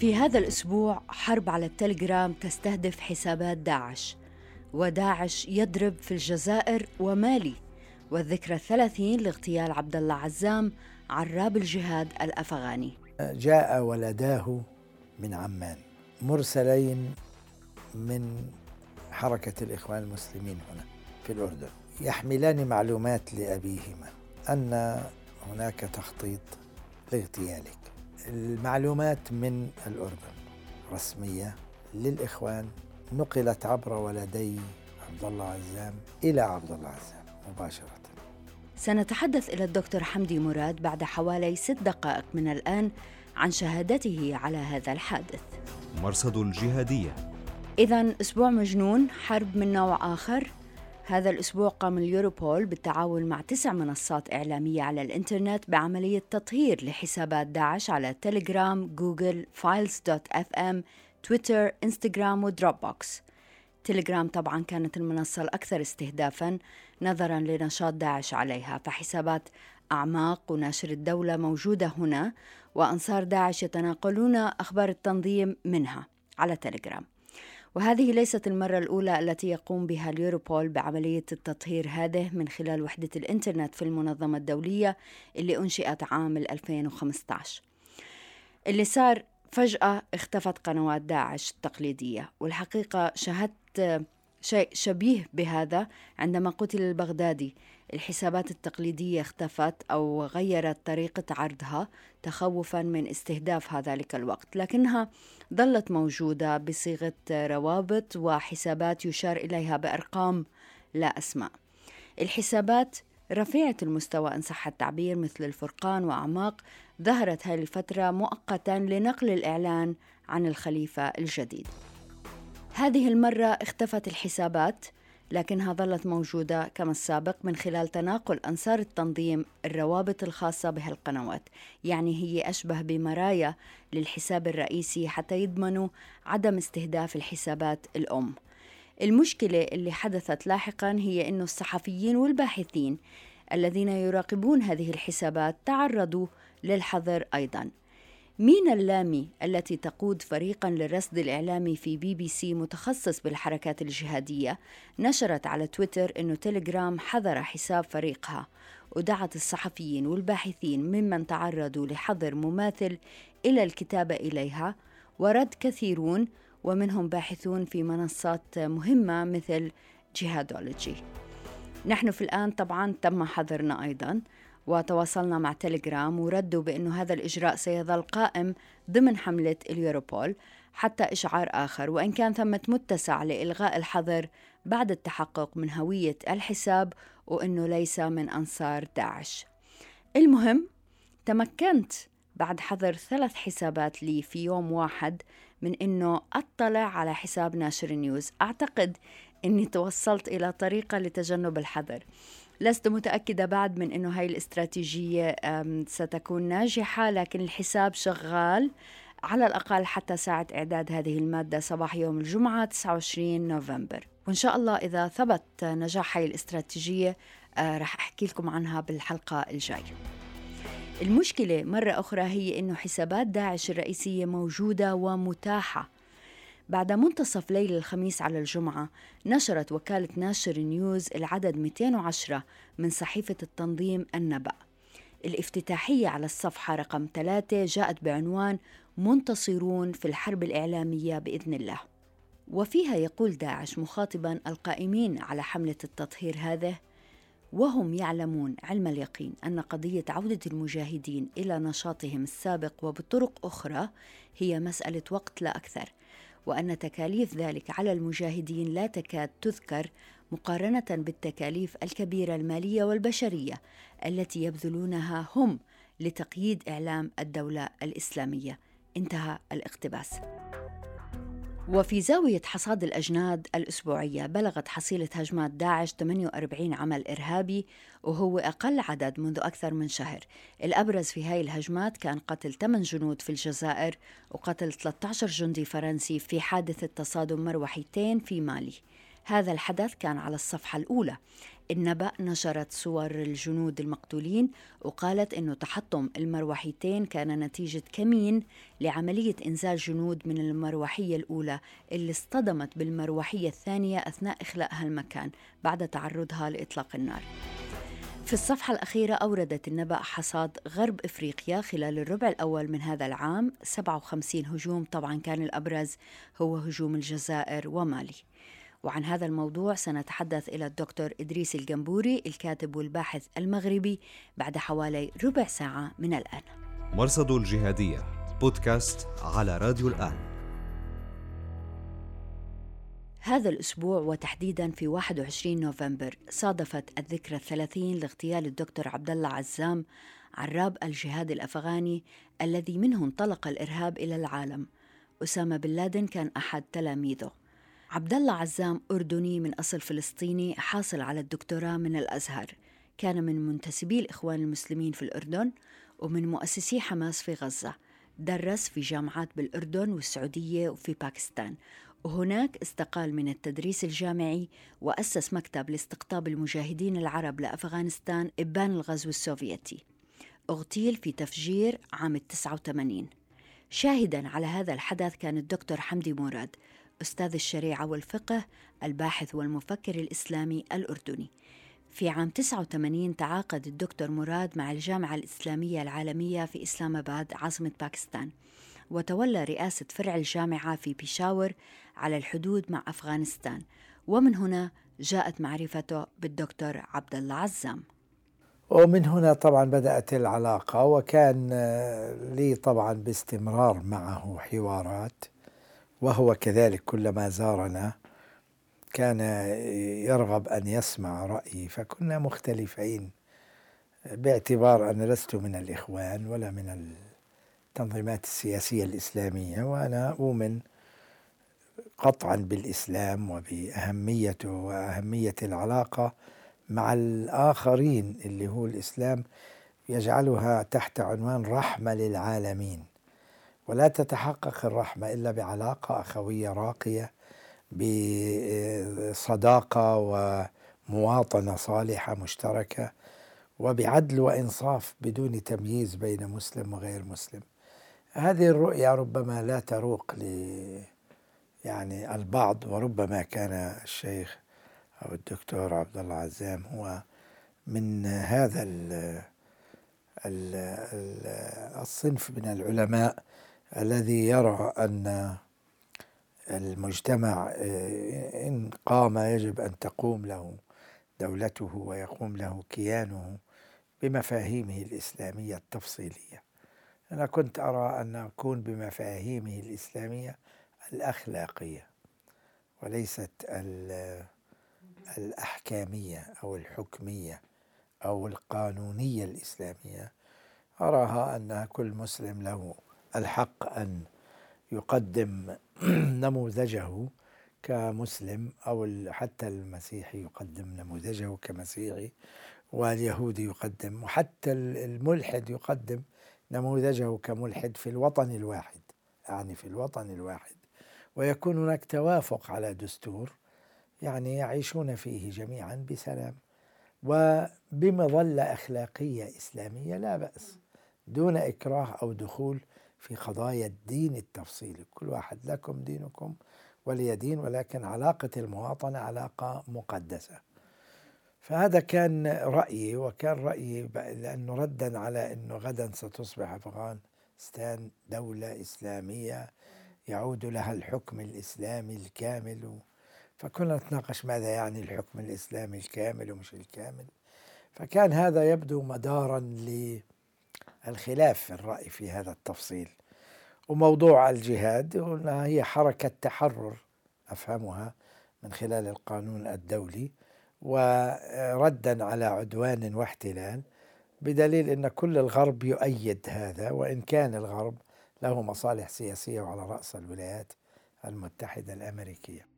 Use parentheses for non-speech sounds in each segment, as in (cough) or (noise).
في هذا الأسبوع حرب على التليجرام تستهدف حسابات داعش وداعش يضرب في الجزائر ومالي والذكرى الثلاثين لاغتيال عبد الله عزام عراب الجهاد الأفغاني. جاء ولداه من عمان مرسلين من حركة الإخوان المسلمين هنا في الأردن. يحملان معلومات لأبيهما أن هناك تخطيط لاغتيالك. المعلومات من الأردن رسمية للإخوان نقلت عبر ولدي عبد الله عزام إلى عبد الله عزام مباشرة. سنتحدث إلى الدكتور حمدي مراد بعد حوالي ست دقائق من الآن عن شهادته على هذا الحادث. مرصد الجهادية إذا أسبوع مجنون حرب من نوع آخر. هذا الأسبوع قام اليوروبول بالتعاون مع تسع منصات إعلامية على الإنترنت بعملية تطهير لحسابات داعش على تيليجرام، جوجل، Files.fm، تويتر، إنستغرام ودروب بوكس. تيليجرام طبعا كانت المنصة الأكثر استهدافا نظرا لنشاط داعش عليها فحسابات أعماق وناشر الدولة موجودة هنا وأنصار داعش يتناقلون أخبار التنظيم منها على تيليجرام وهذه ليست المرة الأولى التي يقوم بها اليوروبول بعملية التطهير هذه من خلال وحدة الإنترنت في المنظمة الدولية اللي أنشئت عام 2015 اللي صار فجأة اختفت قنوات داعش التقليدية والحقيقة شاهدت شيء شبيه بهذا عندما قتل البغدادي. الحسابات التقليدية اختفت أو غيرت طريقة عرضها تخوفا من استهداف ذلك الوقت لكنها ظلت موجودة بصيغة روابط وحسابات يشار إليها بأرقام لا أسماء. الحسابات رفيعة المستوى إن صح التعبير مثل الفرقان وأعماق ظهرت هذه الفترة مؤقتا لنقل الإعلان عن الخليفة الجديد. هذه المرة اختفت الحسابات لكنها ظلت موجودة كما السابق من خلال تناقل أنصار التنظيم الروابط الخاصة بهالقنوات يعني هي أشبه بمرايا للحساب الرئيسي حتى يضمنوا عدم استهداف الحسابات الأم. المشكلة اللي حدثت لاحقا هي أنه الصحفيين والباحثين الذين يراقبون هذه الحسابات تعرضوا للحظر أيضا. مينا اللامي التي تقود فريقا للرصد الإعلامي في بي بي سي متخصص بالحركات الجهادية؟ نشرت على تويتر أنه تيليجرام حظر حساب فريقها. ودعت الصحفيين والباحثين ممن تعرضوا لحظر مماثل إلى الكتابة إليها ورد كثيرون ومنهم باحثون في منصات مهمة مثل جهادولوجي نحن في الآن طبعا تم حظرنا أيضا. وتواصلنا مع تليجرام وردوا بأنه هذا الإجراء سيظل قائم ضمن حملة اليوروبول حتى إشعار آخر وإن كان ثمة متسع لإلغاء الحظر بعد التحقق من هوية الحساب وأنه ليس من أنصار داعش. المهم تمكنت بعد حظر ثلاث حسابات لي في يوم واحد من أنه أطلع على حساب ناشر نيوز. أعتقد أني توصلت إلى طريقة لتجنب الحظر. لست متأكدة بعد من أنه هاي الاستراتيجية ستكون ناجحة لكن الحساب شغال. على الأقل حتى ساعة إعداد هذه المادة صباح يوم الجمعة 29 نوفمبر. وإن شاء الله إذا ثبت نجاح هاي الاستراتيجية آه، رح أحكي لكم عنها بالحلقة الجاية. المشكلة مرة أخرى هي أنه حسابات داعش الرئيسية موجودة ومتاحة. بعد منتصف ليل الخميس على الجمعة نشرت وكالة ناشر نيوز العدد 210 من صحيفة التنظيم النبأ. الافتتاحية على الصفحة رقم 3 جاءت بعنوان منتصرون في الحرب الإعلامية بإذن الله وفيها يقول داعش مخاطبا القائمين على حملة التطهير هذه وهم يعلمون علم اليقين أن قضية عودة المجاهدين إلى نشاطهم السابق وبطرق أخرى هي مسألة وقت لا أكثر وأن تكاليف ذلك على المجاهدين لا تكاد تذكر مقارنة بالتكاليف الكبيرة المالية والبشرية التي يبذلونها هم لتقييد إعلام الدولة الإسلامية. انتهى الاقتباس. وفي زاوية حصاد الأجناد الأسبوعية بلغت حصيلة هجمات داعش 48 عمل إرهابي وهو أقل عدد منذ أكثر من شهر. الأبرز في هاي الهجمات كان قتل 8 جنود في الجزائر وقتل 13 جندي فرنسي في حادثة تصادم مروحيتين في مالي. هذا الحدث كان على الصفحة الأولى. النبأ نشرت صور الجنود المقتولين وقالت أنه تحطم المروحيتين كان نتيجة كمين لعملية إنزال جنود من المروحية الأولى اللي اصطدمت بالمروحية الثانية أثناء إخلاءها المكان بعد تعرضها لإطلاق النار. في الصفحة الأخيرة أوردت النبأ حصاد غرب إفريقيا خلال الربع الأول من هذا العام. 57 هجوم طبعا كان الأبرز هو هجوم الجزائر ومالي. وعن هذا الموضوع سنتحدث إلى الدكتور إدريس الجنبوري الكاتب والباحث المغربي بعد حوالي ربع ساعة من الآن. مرصد الجهادية بودكاست على راديو الآن. هذا الأسبوع وتحديدا في 21 نوفمبر صادفت الذكرى الثلاثين لاغتيال الدكتور عبد الله عزام عراب الجهاد الأفغاني الذي منه انطلق الإرهاب إلى العالم. أسامة بن لادن كان أحد تلاميذه. عبد الله عزام أردني من أصل فلسطيني حاصل على الدكتوراه من الأزهر. كان من منتسبي الإخوان المسلمين في الأردن ومن مؤسسي حماس في غزة. درس في جامعات بالأردن والسعودية وفي باكستان. وهناك استقال من التدريس الجامعي وأسس مكتب لاستقطاب المجاهدين العرب لأفغانستان إبان الغزو السوفيتي. أغتيل في تفجير عام 89 شاهدا على هذا الحدث كان الدكتور حمدي مراد أستاذ الشريعة والفقه الباحث والمفكر الإسلامي الأردني. في عام 89 تعاقد الدكتور مراد مع الجامعة الإسلامية العالمية في إسلام آباد عاصمة باكستان وتولى رئاسة فرع الجامعة في بيشاور على الحدود مع أفغانستان. ومن هنا جاءت معرفته بالدكتور عبد الله عزام. ومن هنا طبعا بدأت العلاقة وكان لي طبعا باستمرار معه حوارات. وهو كذلك كلما زارنا كان يرغب أن يسمع رأيي فكنا مختلفين باعتبار أنا لست من الإخوان ولا من التنظيمات السياسية الإسلامية وأنا أؤمن قطعا بالإسلام وبأهميته وأهمية العلاقة مع الآخرين اللي هو الإسلام يجعلها تحت عنوان رحمة للعالمين. ولا تتحقق الرحمة إلا بعلاقة أخوية راقية بصداقة ومواطنة صالحة مشتركة وبعدل وإنصاف بدون تمييز بين مسلم وغير مسلم. هذه الرؤية ربما لا تروق ل يعني البعض وربما كان الشيخ أو الدكتور عبد الله عزام هو من هذا ال الصنف من العلماء الذي يرى أن المجتمع آه، إن قام يجب أن تقوم له دولته ويقوم له كيانه بمفاهيمه الإسلامية التفصيلية. أنا كنت أرى أن أكون بمفاهيمه الإسلامية الأخلاقية وليست الأحكامية أو الحكمية أو القانونية الإسلامية. أراها أن كل مسلم له الحق أن يقدم (clears throat) نموذجه كمسلم أو حتى المسيحي يقدم نموذجه كمسيحي واليهودي يقدم وحتى الملحد يقدم نموذجه كملحد في الوطن الواحد يعني في الوطن الواحد. ويكون هناك توافق على دستور يعني يعيشون فيه جميعا بسلام. وبمظلة أخلاقية إسلامية لا بأس دون إكراه أو دخول في قضايا الدين التفصيلي. كل واحد لكم دينكم ولي دين ولكن علاقة المواطنة علاقة مقدسة. فهذا كان رأيي وكان رأيي لأنه ردا على أنه غدا ستصبح أفغانستان دولة إسلامية يعود لها الحكم الإسلامي الكامل فكنا نتناقش ماذا يعني الحكم الإسلامي الكامل ومش الكامل. فكان هذا يبدو مدارا الخلاف في الرأي في هذا التفصيل. وموضوع الجهاد هي حركة تحرر أفهمها من خلال القانون الدولي وردا على عدوان واحتلال بدليل أن كل الغرب يؤيد هذا وإن كان الغرب له مصالح سياسية وعلى رأس الولايات المتحدة الأمريكية.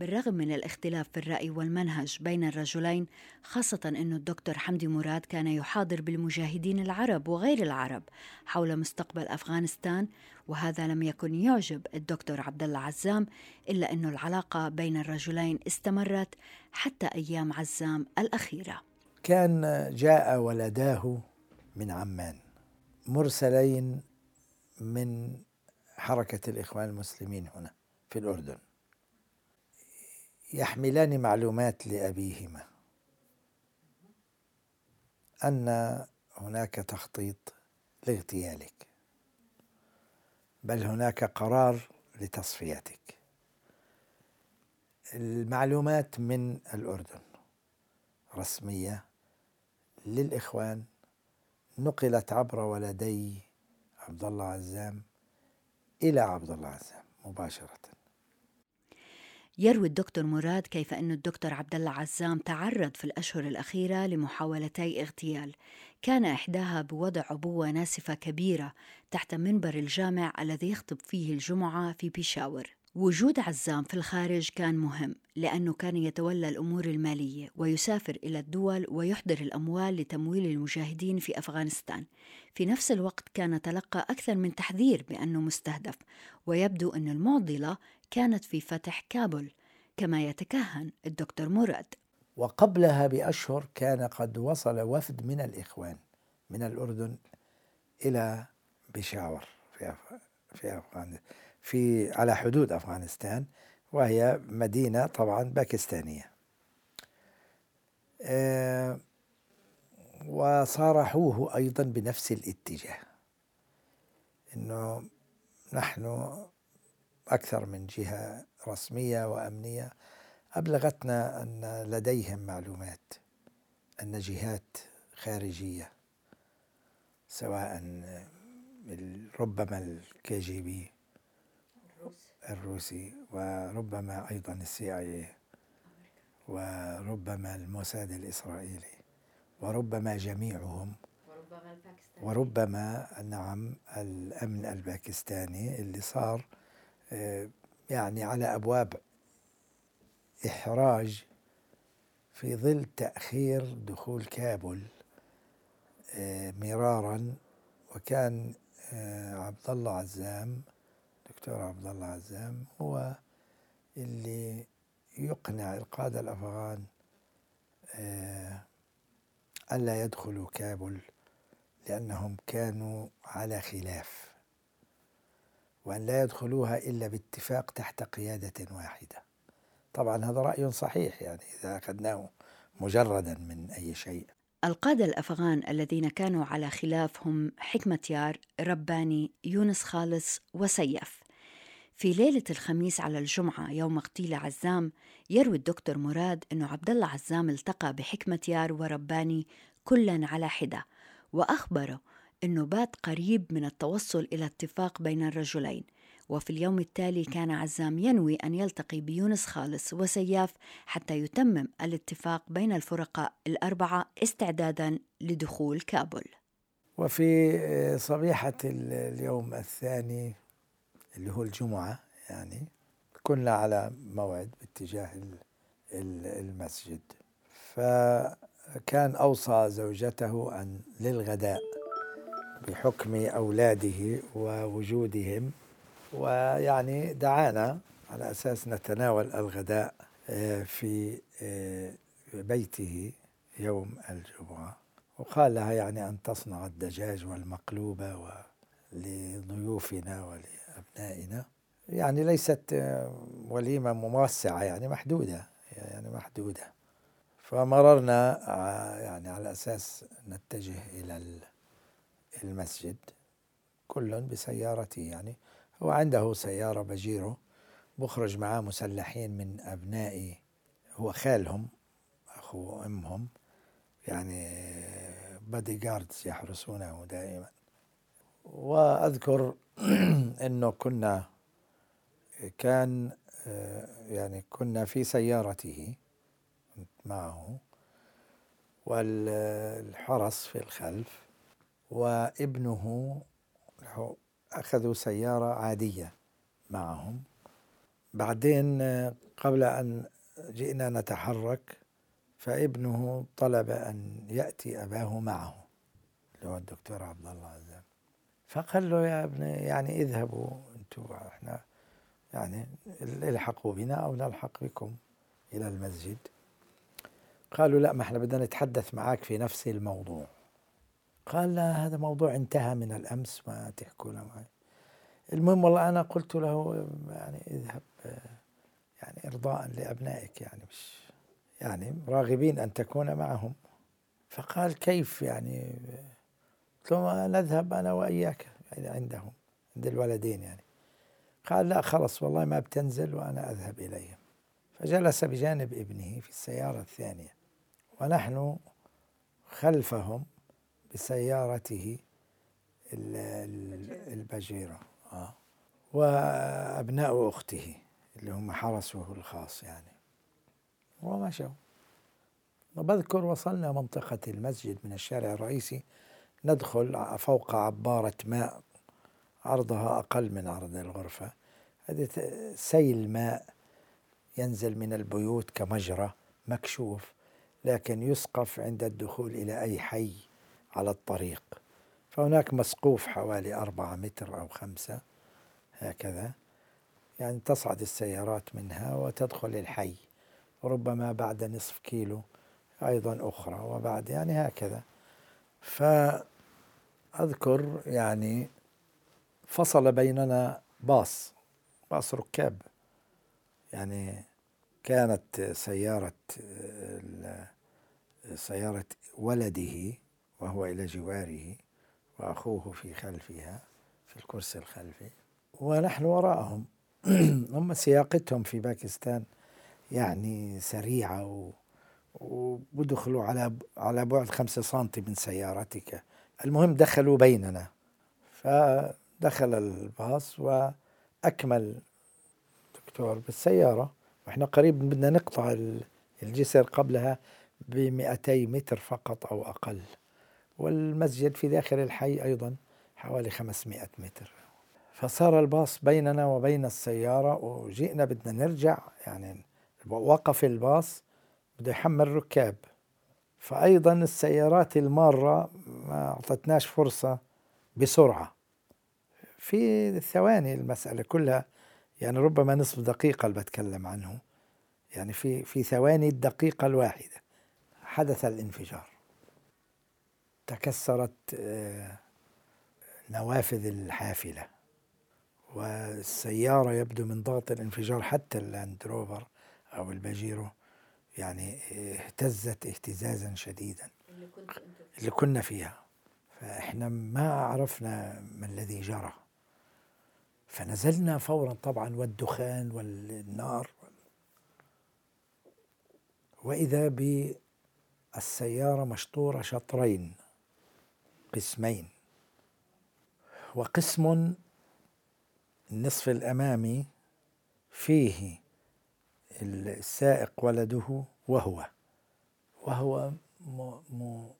بالرغم من الاختلاف في الرأي والمنهج بين الرجلين خاصة أن الدكتور حمدي مراد كان يحاضر بالمجاهدين العرب وغير العرب حول مستقبل أفغانستان وهذا لم يكن يعجب الدكتور عبد الله عزام إلا أن العلاقة بين الرجلين استمرت حتى أيام عزام الأخيرة. كان جاء ولداه من عمان مرسلين من حركة الإخوان المسلمين هنا في الأردن. يحملان معلومات لأبيهما. أن هناك تخطيط لاغتيالك. بل هناك قرار لتصفيتك. المعلومات من الأردن رسمية للإخوان. نقلت عبر ولدي عبد الله عزام إلى عبد الله عزام مباشرة. يروي الدكتور مراد كيف أن الدكتور عبد الله عزام تعرض في الأشهر الأخيرة لمحاولتي اغتيال. كان إحداها بوضع عبوة ناسفة كبيرة تحت منبر الجامع الذي يخطب فيه الجمعة في بيشاور. وجود عزام في الخارج كان مهم لأنه كان يتولى الأمور المالية ويسافر إلى الدول ويحضر الأموال لتمويل المجاهدين في أفغانستان. في نفس الوقت كان تلقى أكثر من تحذير بأنه مستهدف ويبدو أن المعضلة كانت في فتح كابول كما يتكهن الدكتور مراد. وقبلها بأشهر كان قد وصل وفد من الإخوان من الأردن إلى بشاور في في أفغانستان في على حدود أفغانستان وهي مدينة طبعا باكستانية. آه، وصارحوه أيضا بنفس الاتجاه أنه نحن أكثر من جهة رسمية وأمنية أبلغتنا أن لديهم معلومات أن جهات خارجية سواء ربما الكي جي بي الروسي. وربما أيضا السي آي وربما الموساد الإسرائيلي وربما جميعهم وربما الباكستاني. وربما نعم الأمن الباكستاني اللي صار يعني على أبواب إحراج في ظل تأخير دخول كابول آه، مرارا وكان آه، عبد الله عزام دكتور عبد الله عزام هو اللي يقنع القادة الأفغان ألا يدخلوا كابول لأنهم كانوا على خلاف. وأن لا يدخلوها إلا باتفاق تحت قيادة واحدة. طبعا هذا رأي صحيح يعني إذا أخذناه مجردا من أي شيء. القادة الأفغان الذين كانوا على خلاف هم حكمة يار، رباني، يونس خالص وسيف. في ليلة الخميس على الجمعة يوم اغتيل عزام يروي الدكتور مراد أنه عبد الله عزام التقى بحكمة يار ورباني كلا على حدة وأخبره أنه بات قريب من التوصل إلى اتفاق بين الرجلين وفي اليوم التالي كان عزام ينوي أن يلتقي بيونس خالص وسياف حتى يتمم الاتفاق بين الفرقاء الأربعة استعدادا لدخول كابول. وفي صبيحة اليوم الثاني اللي هو الجمعة يعني كنا على موعد باتجاه المسجد. فكان أوصى زوجته أن للغداء. بحكم أولاده ووجودهم ويعني دعانا على أساس نتناول الغداء آه، في آه، بيته يوم الجمعة. وقال لها يعني أن تصنع الدجاج والمقلوبة لضيوفنا ولأبنائنا. يعني ليست آه، وليمة موسعة يعني محدودة يعني محدودة. فمررنا يعني على أساس نتجه إلى المسجد كل بسيارته يعني. هو عنده سيارة بجيرو بخرج معاه مسلحين من أبنائي هو خالهم أخو أمهم يعني بادي جاردز يحرسونه دائما. وأذكر (clears throat) أنه كنا كان يعني كنا في سيارته معه والحرس في الخلف وابنه أخذوا سيارة عادية معهم. بعدين قبل أن جئنا نتحرك فابنه طلب أن يأتي أباه معه اللي هو الدكتور عبد الله عزام. فقال له يا ابني يعني اذهبوا أنتم إحنا يعني الحقوا بنا أو نلحق بكم إلى المسجد. قالوا لا ما إحنا بدنا نتحدث معك في نفس الموضوع. قال لا هذا موضوع انتهى من الأمس ما تحكوا له معي. المهم والله أنا قلت له يعني اذهب يعني ارضاء لأبنائك يعني مش يعني راغبين أن تكون معهم. فقال كيف يعني؟ قلت له نذهب أنا وإياك يعني عندهم عند الولدين يعني. قال لا خلص والله ما بتنزل وأنا أذهب إليهم. فجلس بجانب ابنه في السيارة الثانية. ونحن خلفهم بسيارته البجيرة آه. وأبناء أخته اللي هم حرسه الخاص يعني. ومشوا. وبذكر وصلنا منطقة المسجد من الشارع الرئيسي ندخل فوق عبارة ماء عرضها أقل من عرض الغرفة. هذه سيل ماء ينزل من البيوت كمجرى مكشوف لكن يسقف عند الدخول إلى أي حي. على الطريق. فهناك مسقوف حوالي أربعة متر أو خمسة هكذا. يعني تصعد السيارات منها وتدخل الحي. ربما بعد نصف كيلو أيضا أخرى وبعد يعني هكذا. فأذكر يعني فصل بيننا باص باص ركاب. يعني كانت سيارة سيارة ولده وهو إلى جواره وأخوه في خلفها في الكرسي الخلفي ونحن وراءهم. (clears throat) هم سياقتهم في باكستان يعني سريعة و ودخلوا على على بعد خمسة سنتي من سيارتك. المهم دخلوا بيننا. فدخل الباص وأكمل دكتور بالسيارة. وإحنا قريب بدنا نقطع الجسر قبلها ب 200 متر فقط أو أقل. والمسجد في داخل الحي أيضا حوالي 500 متر. فصار الباص بيننا وبين السيارة وجئنا بدنا نرجع يعني وقف الباص بده يحمل ركاب. فأيضا السيارات المارة ما أعطتناش فرصة بسرعة. في ثواني المسألة كلها يعني ربما نصف دقيقة اللي بتكلم عنه. يعني في في ثواني الدقيقة الواحدة. حدث الانفجار. تكسرت آه، نوافذ الحافلة. والسيارة يبدو من ضغط الانفجار حتى اللاند روفر أو الباجيرو يعني اهتزت اهتزازا شديدا. اللي كنا فيها. فإحنا ما عرفنا ما الذي جرى. فنزلنا فورا طبعا والدخان والنار. وإذا بالسيارة مشطورة شطرين. قسمين. وقسم النصف الأمامي فيه السائق ولده وهو. وهو م م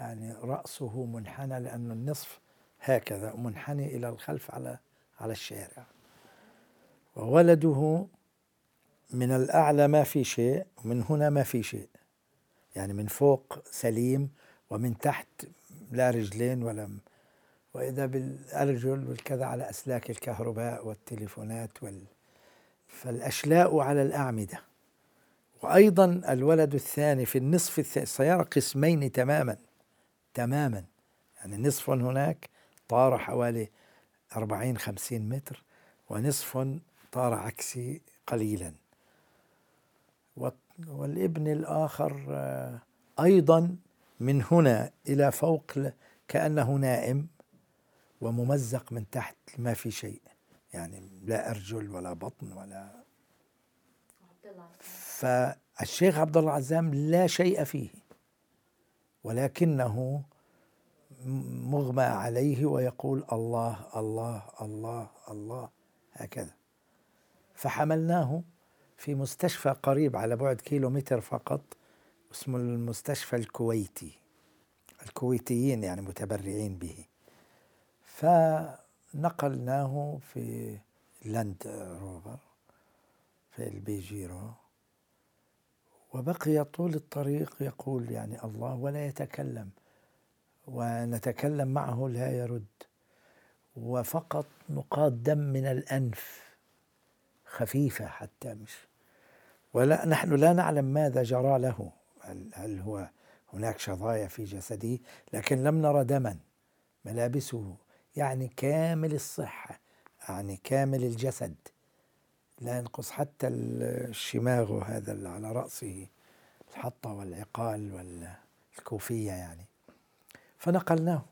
يعني رأسه منحنى لأنه النصف هكذا منحني إلى الخلف على على الشارع. وولده من الأعلى ما في شيء ومن هنا ما في شيء. يعني من فوق سليم ومن تحت لا رجلين ولا وإذا بالأرجل والكذا على أسلاك الكهرباء والتليفونات وال فالأشلاء على الأعمدة. وأيضا الولد الثاني في النصف الثاني السيارة قسمين تماما تماما. يعني نصف هناك طار حوالي أربعين خمسين متر ونصف طار عكسي قليلا. والابن الآخر آه، أيضا من هنا إلى فوق كأنه نائم وممزق من تحت ما في شيء. يعني لا أرجل ولا بطن ولا فالشيخ عبد الله عزام لا شيء فيه ولكنه مغمى عليه ويقول الله الله الله الله هكذا. فحملناه في مستشفى قريب على بعد كيلومتر فقط. اسمه المستشفى الكويتي. الكويتيين يعني متبرعين به. فنقلناه في لاند روفر في الباجيرو وبقي طول الطريق يقول يعني الله ولا يتكلم. ونتكلم معه لا يرد. وفقط نقاط دم من الأنف. خفيفة حتى مش. ولا نحن لا نعلم ماذا جرى له. هل, هل هو هناك شظايا في جسده؟ لكن لم نرى دما. ملابسه يعني كامل الصحة يعني كامل الجسد. لا ينقص حتى الشماغ هذا اللي على رأسه الحطة والعقال والكوفية يعني. فنقلناه.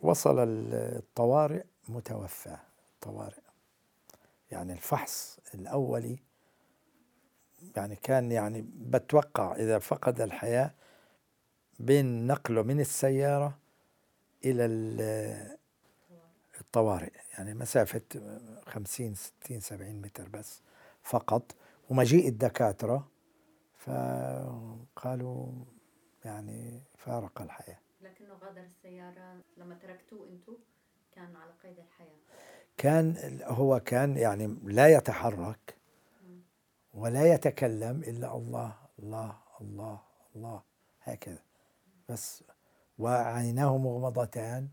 وصل الطوارئ متوفى. الطوارئ. يعني الفحص الأولي يعني كان يعني بتوقع إذا فقد الحياة بين نقله من السيارة إلى الطوارئ. يعني مسافة خمسين ستين سبعين متر بس فقط. ومجيء الدكاترة فقالوا يعني فارق الحياة. لكنه غادر السيارة لما تركتوه أنتم كان على قيد الحياة. كان هو كان يعني لا يتحرك. ولا يتكلم إلا الله الله الله الله هكذا. بس وعيناه مغمضتان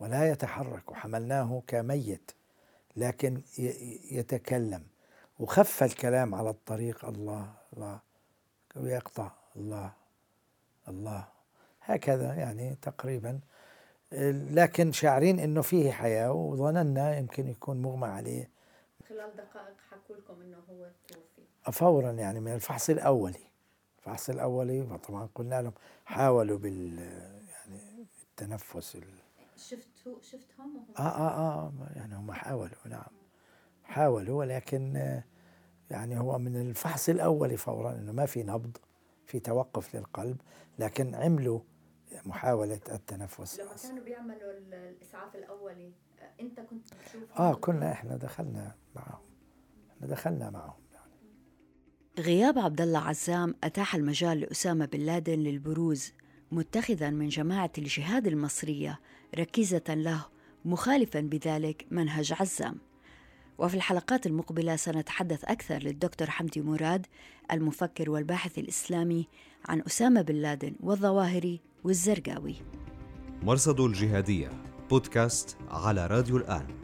ولا يتحرك وحملناه كميت لكن يتكلم. وخف الكلام على الطريق الله الله ويقطع الله الله هكذا يعني تقريبا. لكن شاعرين إنه فيه حياة وظننا يمكن يكون مغمى عليه. خلال دقائق حكوا لكم إنه هو فورا يعني من الفحص الأولي. الفحص الأولي طبعا قلنا لهم حاولوا بال يعني التنفس شفتوا شفتهم وهم؟ آه آه آه يعني هم حاولوا نعم. حاولوا ولكن يعني هو من الفحص الأولي فورا إنه ما في نبض في توقف للقلب لكن عملوا محاولة التنفس. لما كانوا بيعملوا الإسعاف الأولي أنت كنت تشوف آه كنا إحنا دخلنا معهم. إحنا دخلنا معهم. غياب عبد الله عزام أتاح المجال لأسامة بن لادن للبروز متخذا من جماعة الجهاد المصرية ركيزة له مخالفا بذلك منهج عزام. وفي الحلقات المقبلة سنتحدث أكثر للدكتور حمدي مراد المفكر والباحث الإسلامي عن أسامة بن لادن والظواهري والزرقاوي. مرصد الجهادية بودكاست على راديو الآن.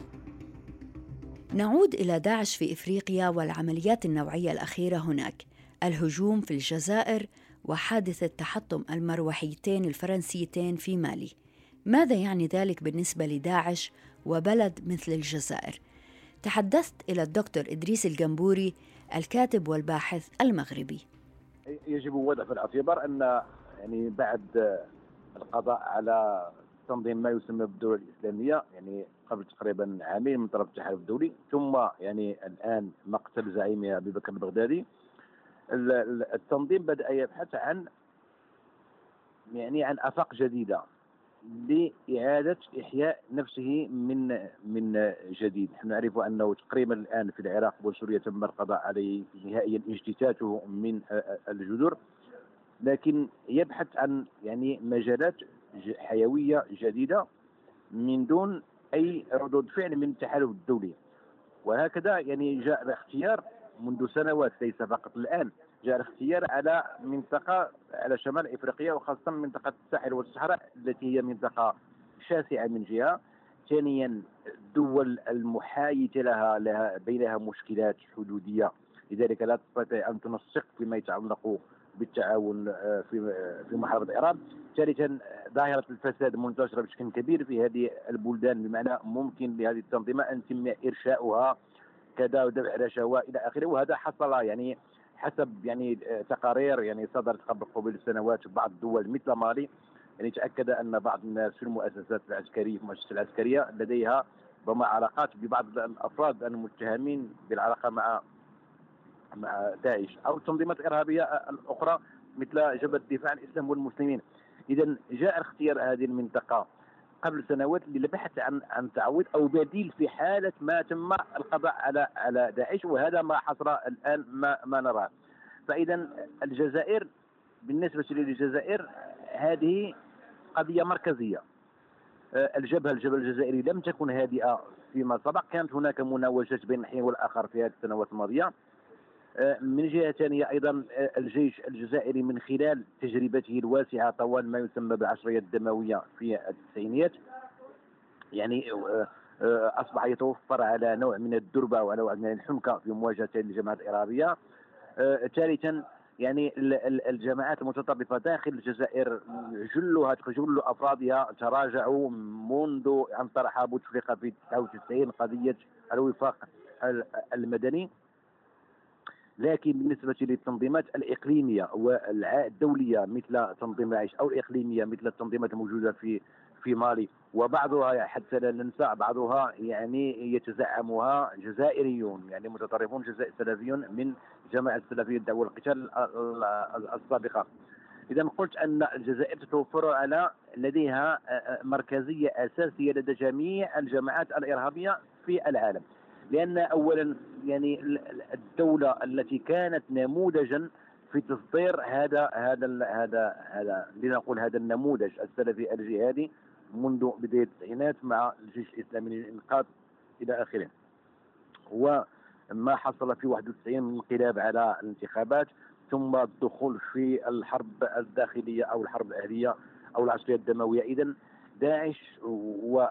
نعود إلى داعش في إفريقيا والعمليات النوعية الأخيرة هناك. الهجوم في الجزائر وحادثة تحطم المروحيتين الفرنسيتين في مالي. ماذا يعني ذلك بالنسبة لداعش وبلد مثل الجزائر؟ تحدثت إلى الدكتور إدريس الجنبوري الكاتب والباحث المغربي. يجب وضع في الاعتبار أن يعني بعد القضاء على تنظيم ما يسمى بالدولة الإسلامية يعني قبل تقريبا عامين من طرف التحالف الدولي ثم يعني الآن مقتل زعيمها أبي بكر البغدادي. التنظيم بدأ يبحث عن يعني عن آفاق جديدة لإعادة إحياء نفسه من من جديد، نحن نعرف أنه تقريبا الآن في العراق وسوريا تم القضاء عليه نهائيا اجتثاثه من الجذور. لكن يبحث عن يعني مجالات حيوية جديدة من دون أي ردود فعل من التحالف الدولي. وهكذا يعني جاء الاختيار منذ سنوات ليس فقط الآن. جاء الاختيار على منطقة على شمال إفريقيا وخاصة منطقة الساحل والصحراء التي هي منطقة شاسعة من جهة. ثانيا الدول المحايدة لها, لها بينها مشكلات حدودية. لذلك لا تستطيع أن تنسق فيما يتعلق بالتعاون آه، في آه، في محاربة إيران ثالثا ظاهرة الفساد منتشرة بشكل كبير في هذه البلدان بمعنى ممكن لهذه التنظيمة أن يتم إرشاؤها كذا ودفع رشاوى إلى آخره. وهذا حصل يعني حسب يعني آه، تقارير يعني صدرت قبل قبل سنوات بعض الدول مثل مالي. يعني تأكد أن بعض الناس في المؤسسات العسكرية في المؤسسات العسكرية لديها ربما علاقات ببعض الأفراد المتهمين بالعلاقة مع مع داعش أو التنظيمات الارهابيه الأخرى مثل جبهة الدفاع عن الإسلام والمسلمين. اذا جاء اختيار هذه المنطقة قبل سنوات للبحث عن عن تعويض أو بديل في حالة ما تم القضاء على على داعش وهذا ما حصل الآن ما ما نراه. فاذا الجزائر بالنسبة للجزائر هذه قضية مركزية. الجبهة الجبهة الجزائري لم تكن هادئة فيما سبق. كانت هناك مناوشات بين الحين والآخر في هذه السنوات الماضية. آه، من جهة ثانية أيضا آه، الجيش الجزائري من خلال تجربته الواسعة طوال ما يسمى بالعشرية الدموية في التسعينيات. يعني آه، أصبح يتوفر على نوع من الدربة ونوع من الحنكه في مواجهة الجماعات الإرهابية. ثالثا يعني الجماعات المتطرفة داخل الجزائر جلها جل أفرادها تراجعوا منذ أن طرح بوتفليقه في 99 قضية الوفاق المدني. لكن بالنسبة للتنظيمات الإقليمية والدولية مثل تنظيم داعش أو الإقليمية مثل التنظيمات الموجودة في في مالي وبعضها حتى لا ننسى بعضها يعني يتزعمها جزائريون يعني متطرفون جزائر سلفيون من جماعة السلفية الدعوة القتال السابقة. إذا قلت أن الجزائر تتوفر على لديها مركزية أساسية لدى جميع الجماعات الإرهابية في العالم. لأن اولا يعني الدولة التي كانت نموذجا في تصدير هذا هذا هذا هذا لنقول هذا النموذج السلفي الجهادي منذ بداية التسعينات مع الجيش الإسلامي للإنقاذ إلى آخره. وما حصل في 91 من انقلاب على الانتخابات ثم الدخول في الحرب الداخلية أو الحرب الأهلية أو العشريه الدموية اذا داعش و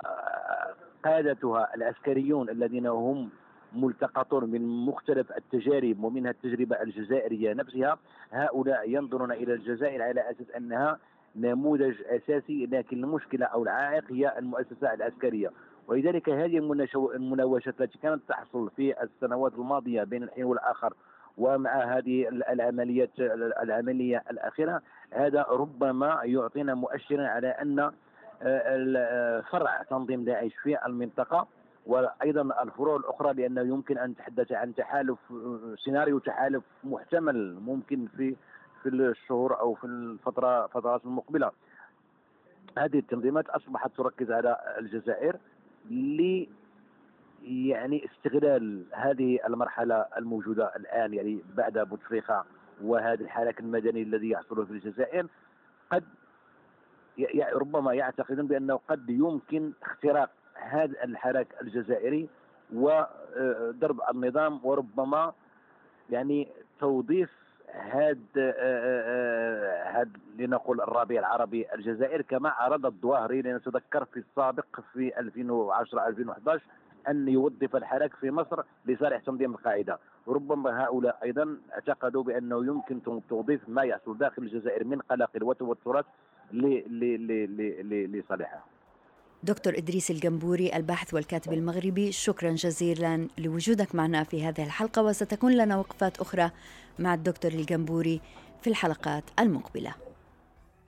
قادتها العسكريون الذين هم ملتقطون من مختلف التجارب ومنها التجربة الجزائرية نفسها هؤلاء ينظرون إلى الجزائر على أساس أنها نموذج أساسي لكن المشكلة أو العائق هي المؤسسة العسكرية. ولذلك هذه المناوشات التي كانت تحصل في السنوات الماضية بين الحين والآخر ومع هذه العمليات العملية الأخيرة هذا ربما يعطينا مؤشرا على أن فرع تنظيم داعش في المنطقة وأيضا الفروع الأخرى لأنه يمكن أن نتحدث عن تحالف سيناريو تحالف محتمل ممكن في في الشهور أو في الفترة فترات المقبلة. هذه التنظيمات أصبحت تركز على الجزائر ل يعني استغلال هذه المرحلة الموجودة الآن يعني بعد بوتفليقه وهذا الحراك المدني الذي يحصل في الجزائر قد ربما يعتقدون بأنه قد يمكن اختراق هذا الحراك الجزائري وضرب النظام وربما يعني توظيف هذا هذا لنقول الربيع العربي الجزائر كما أراد الظواهري لنتذكر في السابق في 2010 2011 أن يوظف الحراك في مصر لصالح تنظيم القاعدة. وربما هؤلاء أيضا اعتقدوا بأنه يمكن توظيف ما يحصل داخل الجزائر من قلاقل وتوترات لصالحها دكتور إدريس الجنبوري الباحث والكاتب المغربي شكرا جزيلا لوجودك معنا في هذه الحلقة وستكون لنا وقفات أخرى مع الدكتور الجنبوري في الحلقات المقبلة.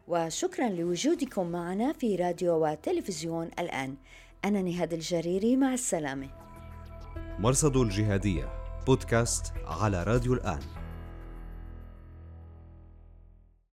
وشكرا لوجودكم معنا في راديو وتلفزيون الآن. أنا نهاد الجريري مع السلامة. مرصد الجهادية بودكاست على راديو الآن.